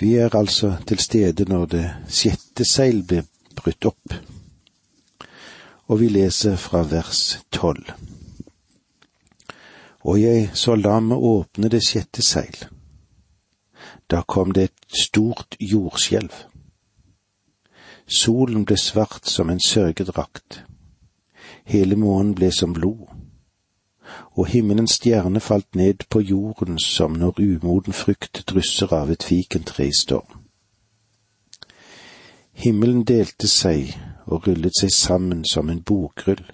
Vi er altså til stede når det sjette seil blir brutt opp, og vi leser fra vers tolv. Og jeg så lammet åpne det sjette seil. Da kom det et stort jordskjelv. Solen ble svart som en sørgedrakt. Hele månen ble som blod og himmelens stjerne falt ned på jorden som når umoden frukt drysser av et fikentre i storm. Himmelen delte seg og rullet seg sammen som en bokrull,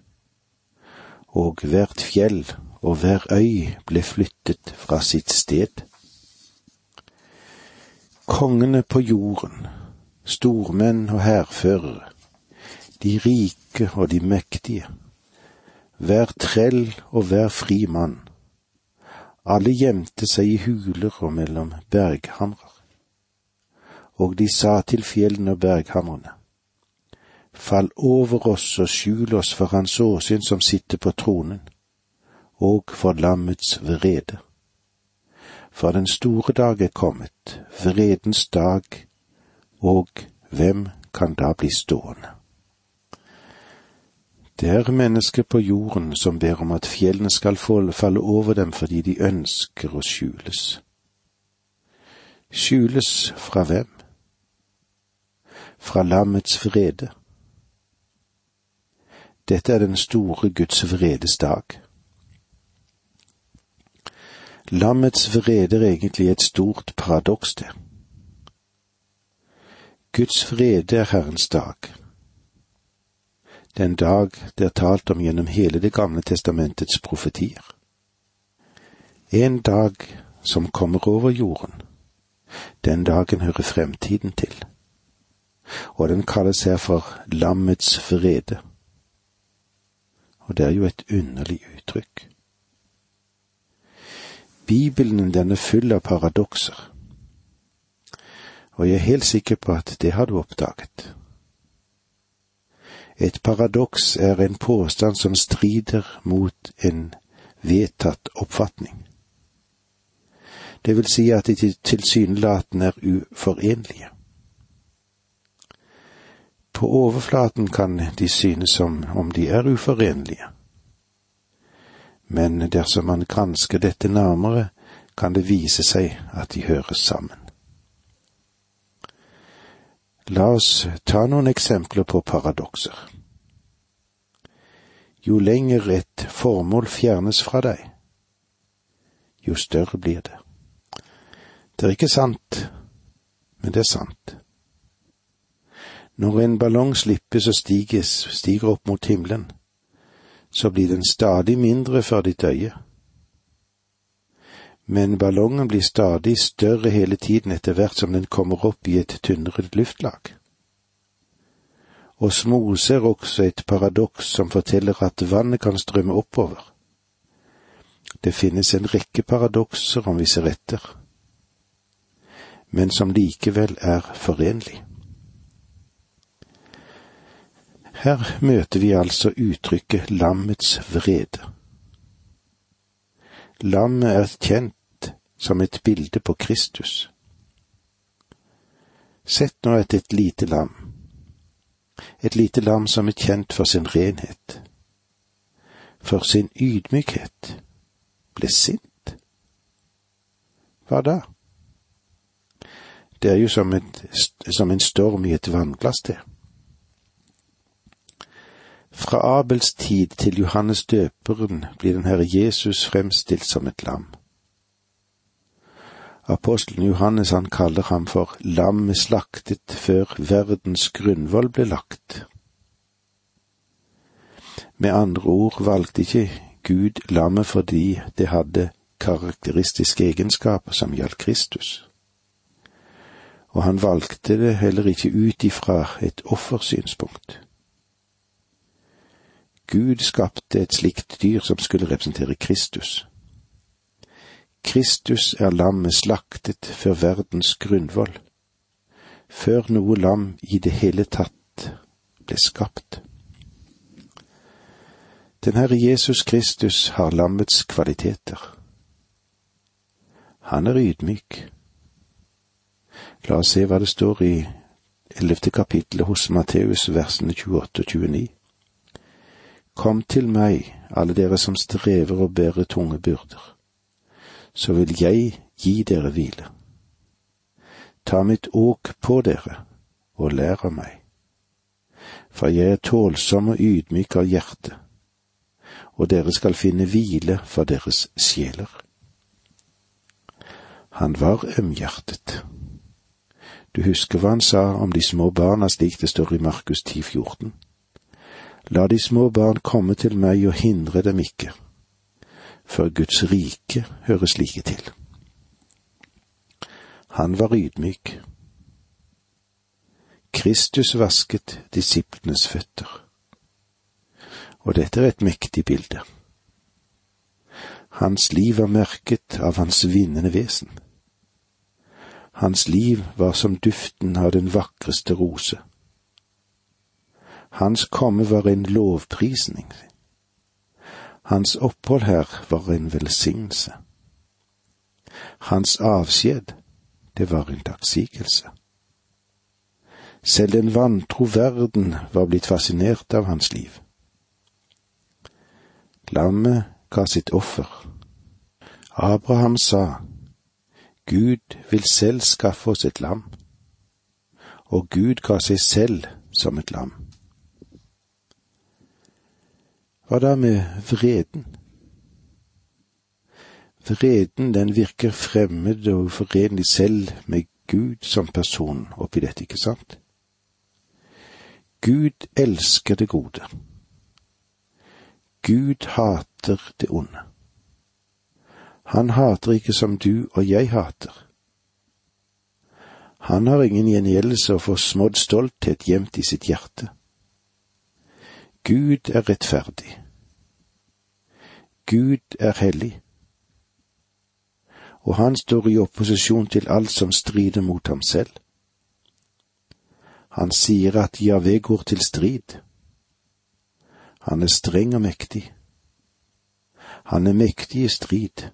og hvert fjell og hver øy ble flyttet fra sitt sted. Kongene på jorden, stormenn og hærførere, de rike og de mektige, hver trell og hver fri mann. Alle gjemte seg i huler og mellom berghamrer. Og de sa til fjellene og berghamrene, Fall over oss og skjul oss for Hans åsyn som sitter på tronen, og for lammets vrede. For den store dag er kommet, vredens dag, og hvem kan da bli stående? Det er mennesker på jorden som ber om at fjellene skal falle over dem fordi de ønsker å skjules. Skjules fra hvem? Fra lammets vrede. Dette er den store Guds vredes dag. Lammets vrede er egentlig et stort paradoks, det. Guds vrede er Herrens dag den dag det er talt om gjennom hele Det gamle testamentets profetier. En dag som kommer over jorden. Den dagen hører fremtiden til. Og den kalles her for lammets vrede. Og det er jo et underlig uttrykk. Bibelen den er full av paradokser. Og jeg er helt sikker på at det har du oppdaget. Et paradoks er en påstand som strider mot en vedtatt oppfatning. Det vil si at de tilsynelatende er uforenlige. På overflaten kan de synes som om de er uforenlige, men dersom man gransker dette nærmere, kan det vise seg at de høres sammen. La oss ta noen eksempler på paradokser. Jo lenger et formål fjernes fra deg, jo større blir det. Det er ikke sant, men det er sant. Når en ballong slippes og stiges, stiger opp mot himmelen, så blir den stadig mindre for ditt øye. Men ballongen blir stadig større hele tiden etter hvert som den kommer opp i et tynnere luftlag. Osmose er også et paradoks som forteller at vannet kan strømme oppover. Det finnes en rekke paradokser om vi ser etter, men som likevel er forenlig. Her møter vi altså uttrykket lammets vrede. Lammet er kjent som et bilde på Kristus. Sett nå etter et lite lam et lite lam som er kjent for sin renhet, for sin ydmykhet, ble sint. Hva da? Det er jo som, et, som en storm i et vannglass, det. Fra Abels tid til Johannes døperen blir den Herre Jesus fremstilt som et lam. Apostelen Johannes han kaller ham for lammet slaktet før verdens grunnvoll ble lagt. Med andre ord valgte ikke Gud lammet fordi det hadde karakteristiske egenskaper som gjaldt Kristus. Og han valgte det heller ikke ut ifra et offersynspunkt. Gud skapte et slikt dyr som skulle representere Kristus. Kristus er lammet slaktet før verdens grunnvoll, før noe lam i det hele tatt ble skapt. Den Herre Jesus Kristus har lammets kvaliteter. Han er ydmyk. La oss se hva det står i ellevte kapittelet hos Matteus, versene 28 og 29. Kom til meg, alle dere som strever og bærer tunge byrder, så vil jeg gi dere hvile. Ta mitt åk på dere og lær av meg, for jeg er tålsom og ydmyk av hjerte, og dere skal finne hvile for deres sjeler. Han var ømhjertet. Du husker hva han sa om de små barna slik det står i Markus 10, 14. La de små barn komme til meg og hindre dem ikke, for Guds rike hører slike til. Han var ydmyk. Kristus vasket disiplenes føtter. Og dette er et mektig bilde. Hans liv var merket av hans vinnende vesen. Hans liv var som duften av den vakreste rose. Hans komme var en lovprisning. Hans opphold her var en velsignelse. Hans avskjed, det var en takksigelse. Selv den vantro verden var blitt fascinert av hans liv. Lammet ga sitt offer. Abraham sa, Gud vil selv skaffe oss et lam, og Gud ga seg selv som et lam. Hva da med vreden? Vreden, den virker fremmed og uforenlig selv med Gud som person oppi dette, ikke sant? Gud elsker det gode. Gud hater det onde. Han hater ikke som du og jeg hater. Han har ingen gjengjeldelse og forsmådd stolthet gjemt i sitt hjerte. Gud er rettferdig. Gud er hellig. Og han står i opposisjon til alt som strider mot ham selv. Han sier at Javé går til strid. Han er streng og mektig. Han er mektig i strid.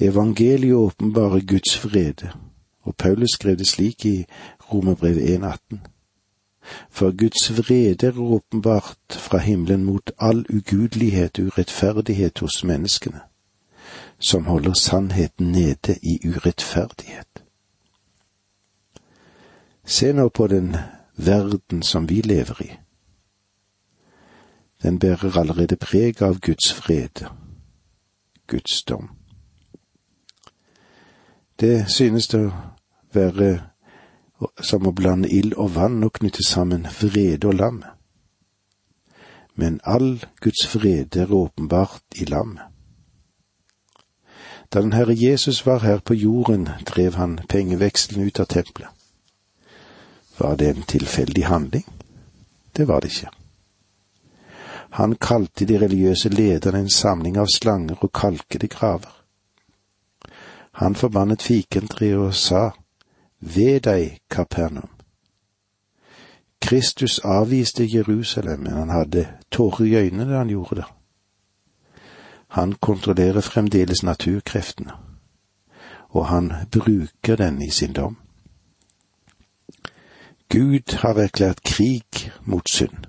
Evangeliet åpenbarer Guds frede, og Paulus skrev det slik i Romerbrevet 1,18. For Guds vrede er åpenbart fra himmelen mot all ugudelighet og urettferdighet hos menneskene, som holder sannheten nede i urettferdighet. Se nå på den verden som vi lever i. Den bærer allerede preg av Guds fred, Guds dom. Det synes det å være som å blande ild og vann og knytte sammen vrede og lam. Men all Guds vrede er åpenbart i lam. Da den Herre Jesus var her på jorden, drev han pengevekselen ut av tempelet. Var det en tilfeldig handling? Det var det ikke. Han kalte de religiøse lederne en samling av slanger og kalkede graver. Han forbannet fikentreet og sa, Ved deg, Kapernaum. Kristus avviste Jerusalem, men han hadde tårer i øynene da han gjorde det. Han kontrollerer fremdeles naturkreftene, og han bruker den i sin dom. Gud har erklært krig mot synd.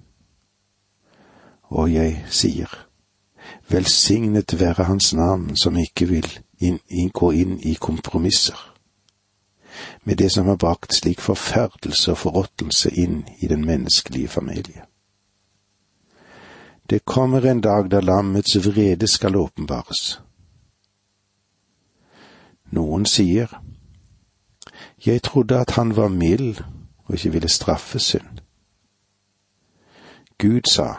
Og jeg sier, velsignet være Hans navn som ikke vil inn, inn, inn i kompromisser med det som har brakt slik forferdelse og forråtelse inn i den menneskelige familie. Det kommer en dag da lammets vrede skal åpenbares. Noen sier, jeg trodde at han var mild og ikke ville straffe synd. Gud sa,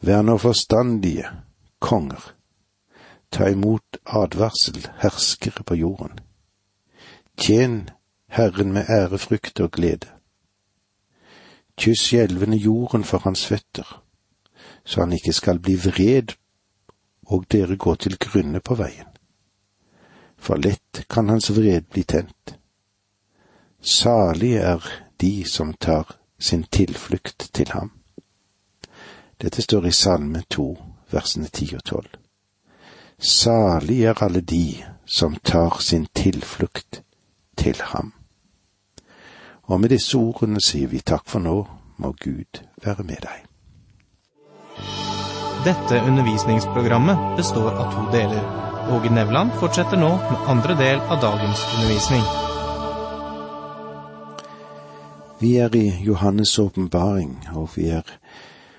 vær nå forstandige, konger ta imot advarsel, herskere på jorden. Tjen Herren med ærefrykt og glede. Kyss skjelvende jorden for hans føtter, så han ikke skal bli vred og dere gå til grunne på veien. For lett kan hans vred bli tent. Salig er de som tar sin tilflukt til ham. Dette står i Salme to, versene ti og tolv. Salig er alle de som tar sin tilflukt til ham. Og med disse ordene sier vi takk for nå, må Gud være med deg. Dette undervisningsprogrammet består av to deler. Åge Nevland fortsetter nå med andre del av dagens undervisning. Vi er i Johannes' åpenbaring, og vi er,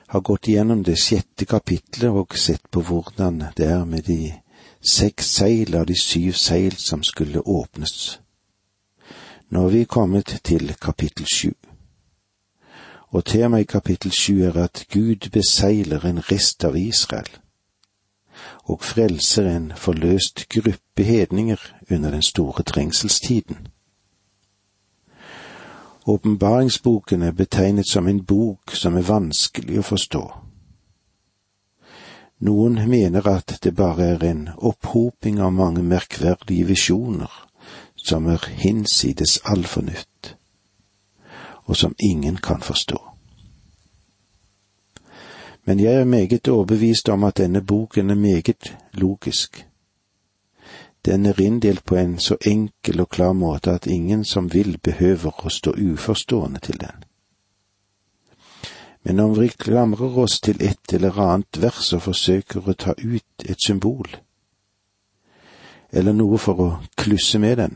har gått gjennom det sjette kapitlet og sett på hvordan det er med de seks seil av de syv seil som skulle åpnes. Nå er vi kommet til kapittel sju. Og temaet i kapittel sju er at Gud beseiler en rest av Israel og frelser en forløst gruppe hedninger under den store trengselstiden. Åpenbaringsboken er betegnet som en bok som er vanskelig å forstå. Noen mener at det bare er en opphoping av mange merkverdige visjoner som er hinsides all fornuft, og som ingen kan forstå. Men jeg er meget overbevist om at denne boken er meget logisk. Den er inndelt på en så enkel og klar måte at ingen som vil behøver å stå uforstående til den. Men om vi klamrer oss til et eller annet vers og forsøker å ta ut et symbol, eller noe for å klusse med den,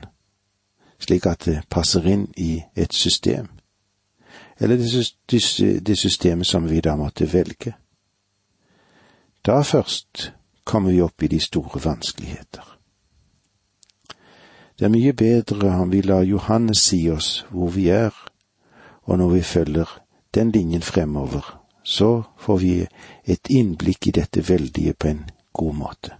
slik at det passer inn i et system, eller det systemet som vi da måtte velge, da først kommer vi opp i de store vanskeligheter. Det er mye bedre om vi lar Johannes si oss hvor vi er, og når vi følger den linjen fremover, så får vi et innblikk i dette veldige på en god måte.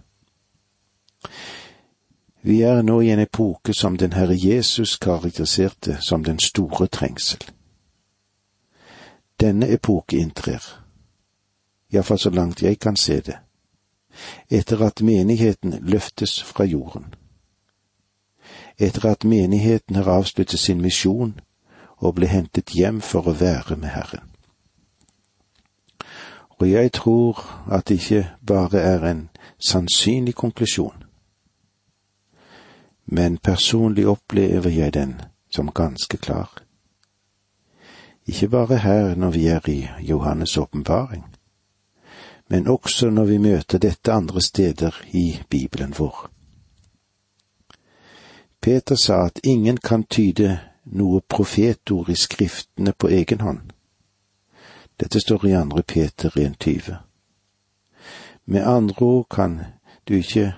Vi er nå i en epoke som den Herre Jesus karakteriserte som den store trengsel. Denne epoke inntrer, iallfall så langt jeg kan se det, etter at menigheten løftes fra jorden. Etter at menigheten har avsluttet sin misjon og ble hentet hjem for å være med Herren. Og jeg tror at det ikke bare er en sannsynlig konklusjon, men personlig opplever jeg den som ganske klar. Ikke bare her når vi er i Johannes' åpenbaring, men også når vi møter dette andre steder i Bibelen vår. Peter sa at ingen kan tyde noe profetord i Skriftene på egen hånd. Dette står i andre Peter 1,20. Med andre ord kan du ikke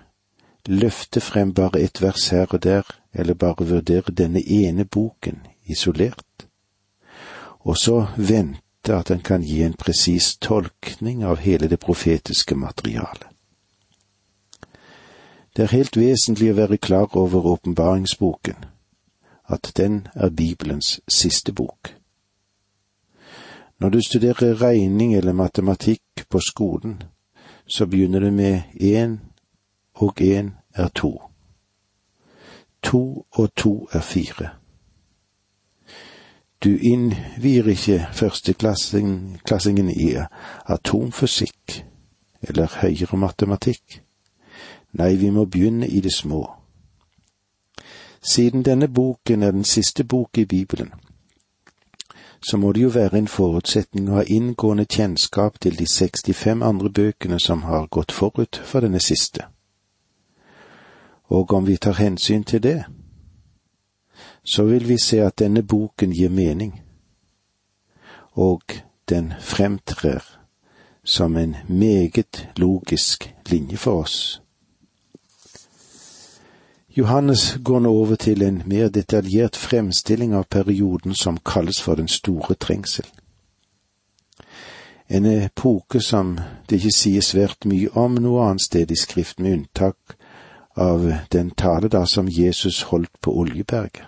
løfte frem bare et vers her og der, eller bare vurdere denne ene boken isolert, og så vente at den kan gi en presis tolkning av hele det profetiske materialet. Det er helt vesentlig å være klar over åpenbaringsboken, at den er Bibelens siste bok. Når du studerer regning eller matematikk på skolen, så begynner du med én og én er to. To og to er fire. Du innvier ikke førsteklassingen i atomfysikk eller høyere matematikk. Nei, vi må begynne i det små. Siden denne boken er den siste bok i Bibelen, så må det jo være en forutsetning å ha inngående kjennskap til de 65 andre bøkene som har gått forut for denne siste. Og om vi tar hensyn til det, så vil vi se at denne boken gir mening, og den fremtrer som en meget logisk linje for oss. Johannes går nå over til en mer detaljert fremstilling av perioden som kalles for den store trengsel. En epoke som det ikke sies svært mye om noe annet sted i Skriften, med unntak av den tale da som Jesus holdt på Oljeberget,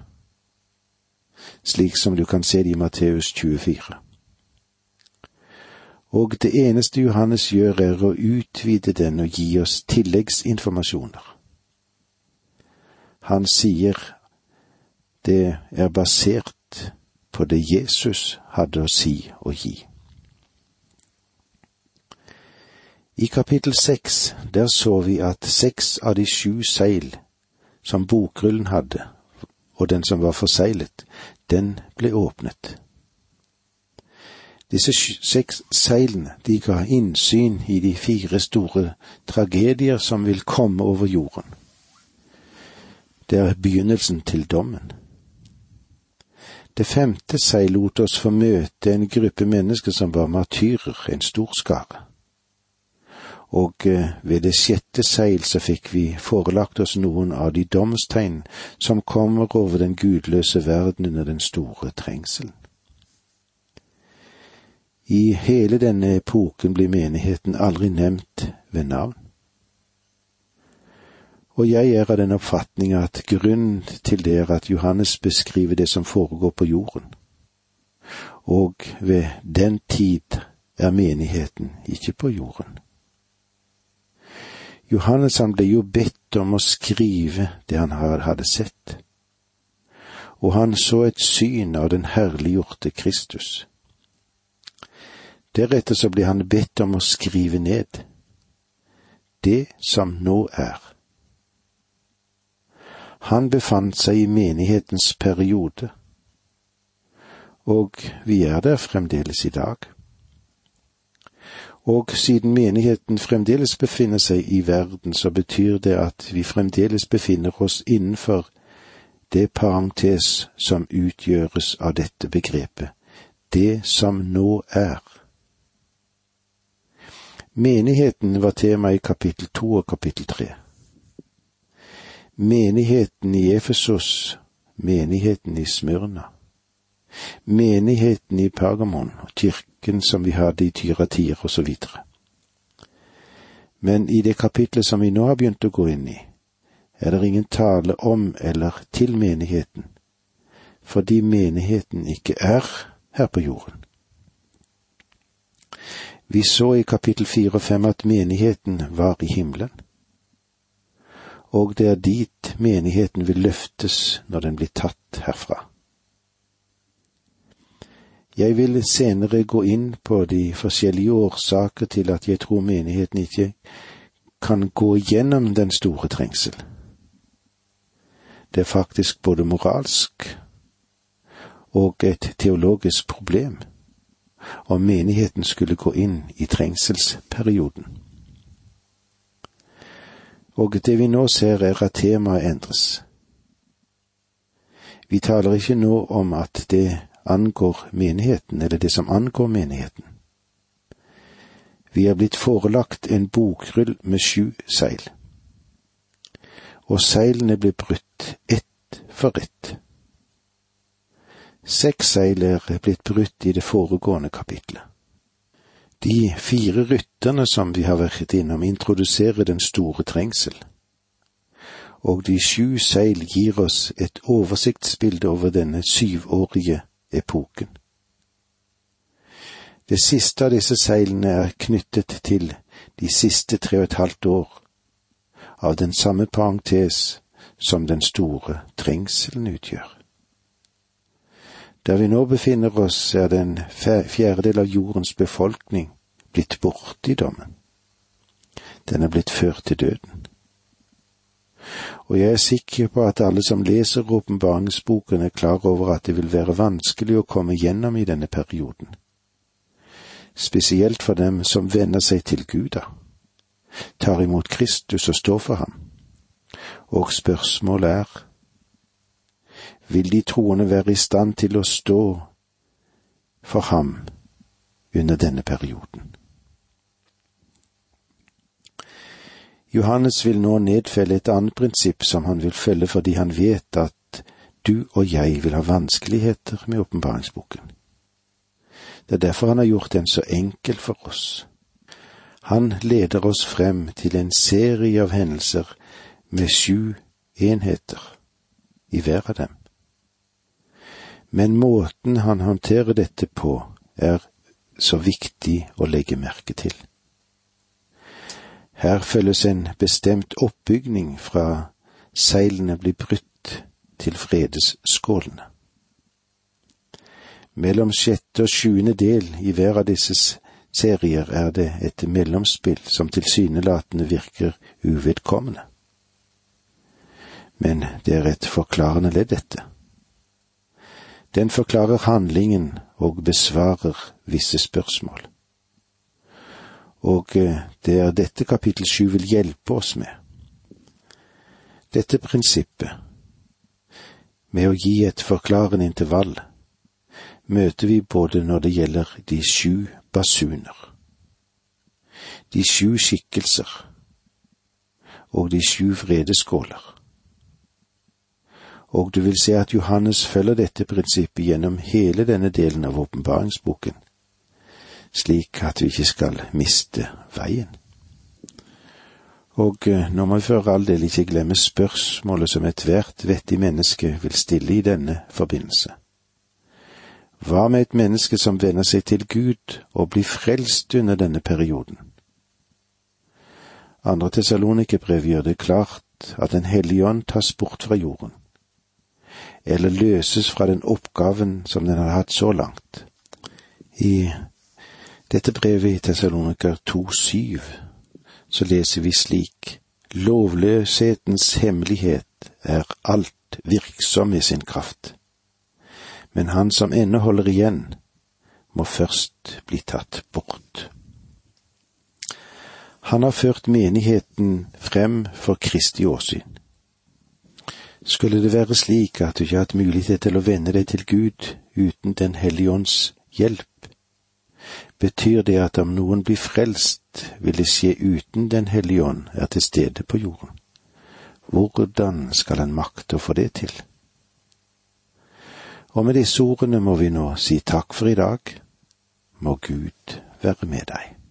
slik som du kan se det i Matteus 24. Og det eneste Johannes gjør, er å utvide den og gi oss tilleggsinformasjoner. Han sier det er basert på det Jesus hadde å si og gi. I kapittel seks, der så vi at seks av de sju seil som bokrullen hadde, og den som var forseglet, den ble åpnet. Disse seks seilene, de ga innsyn i de fire store tragedier som vil komme over jorden. Det er begynnelsen til dommen. Det femte seil lot oss få møte en gruppe mennesker som var martyrer, en stor skare. Og eh, ved det sjette seil så fikk vi forelagt oss noen av de domstegn som kommer over den gudløse verden under den store trengselen. I hele denne epoken blir menigheten aldri nevnt ved navn. Og jeg er av den oppfatning at grunnen til det er at Johannes beskriver det som foregår på jorden. Og ved den tid er menigheten ikke på jorden. Johannes han ble jo bedt om å skrive det han hadde sett, og han så et syn av den herliggjorte Kristus. Deretter så ble han bedt om å skrive ned det som nå er. Han befant seg i menighetens periode, og vi er der fremdeles i dag. Og siden menigheten fremdeles befinner seg i verden, så betyr det at vi fremdeles befinner oss innenfor det parentes som utgjøres av dette begrepet, det som nå er. Menigheten var tema i kapittel to og kapittel tre. Menigheten i Efesos, menigheten i Smyrna, menigheten i Pergamon og kirken som vi hadde i Tyratier osv. Men i det kapitlet som vi nå har begynt å gå inn i, er det ingen tale om eller til menigheten, fordi menigheten ikke er her på jorden. Vi så i kapittel fire og fem at menigheten var i himmelen. Og det er dit menigheten vil løftes når den blir tatt herfra. Jeg vil senere gå inn på de forskjellige årsaker til at jeg tror menigheten ikke kan gå gjennom den store trengsel. Det er faktisk både moralsk og et teologisk problem om menigheten skulle gå inn i trengselsperioden. Og det vi nå ser er at temaet endres. Vi taler ikke nå om at det angår menigheten, eller det som angår menigheten. Vi er blitt forelagt en bokrull med sju seil, og seilene ble brutt ett for ett. Seks seil er blitt brutt i det foregående kapitlet. De fire rytterne som vi har vært innom, introduserer den store trengsel. Og de sju seil gir oss et oversiktsbilde over denne syvårige epoken. Det siste av disse seilene er knyttet til de siste tre og et halvt år av den samme parentes som den store trengselen utgjør. Der vi nå befinner oss, er den fjerdedel av jordens befolkning blitt borte i dommen. Den er blitt ført til døden. Og jeg er sikker på at alle som leser åpenbaringsboken, er klar over at det vil være vanskelig å komme gjennom i denne perioden. Spesielt for dem som venner seg til Guda, tar imot Kristus og står for ham. Og spørsmålet er, vil de troende være i stand til å stå for ham under denne perioden. Johannes vil nå nedfelle et annet prinsipp som han vil følge fordi han vet at du og jeg vil ha vanskeligheter med åpenbaringsboken. Det er derfor han har gjort den så enkel for oss. Han leder oss frem til en serie av hendelser med sju enheter i hver av dem men måten han håndterer dette på, er så viktig å legge merke til. Her følges en bestemt oppbygning fra seilene blir brutt til fredesskålene. Mellom sjette og sjuende del i hver av disse serier er det et mellomspill som tilsynelatende virker uvedkommende. Men det er et forklarende ledd, dette Den forklarer handlingen og besvarer visse spørsmål. Og eh, det er dette kapittel sju vil hjelpe oss med. Dette prinsippet, med å gi et forklarende intervall, møter vi både når det gjelder de sju basuner, de sju skikkelser og de sju vredeskåler. Og du vil se at Johannes følger dette prinsippet gjennom hele denne delen av åpenbaringsboken, slik at vi ikke skal miste veien. Og eh, nå må vi for all del ikke glemme spørsmålet som ethvert vettig menneske vil stille i denne forbindelse. Hva med et menneske som venner seg til Gud og blir frelst under denne perioden? Andre Tessalonikerbrev gjør det klart at Den hellige ånd tas bort fra jorden eller løses fra den oppgaven som den har hatt så langt. I dette brevet i Tessaloniker 2,7 så leser vi slik Lovløshetens hemmelighet er alt virksom i sin kraft, men han som ennå holder igjen, må først bli tatt bort. Han har ført menigheten frem for Kristi åsyn. Skulle det være slik at du ikke har hatt mulighet til å vende deg til Gud uten Den hellige ånds hjelp, betyr det at om noen blir frelst, vil det skje uten Den hellige ånd er til stede på jorden. Hvordan skal han makte å få det til? Og med disse ordene må vi nå si takk for i dag. Må Gud være med deg.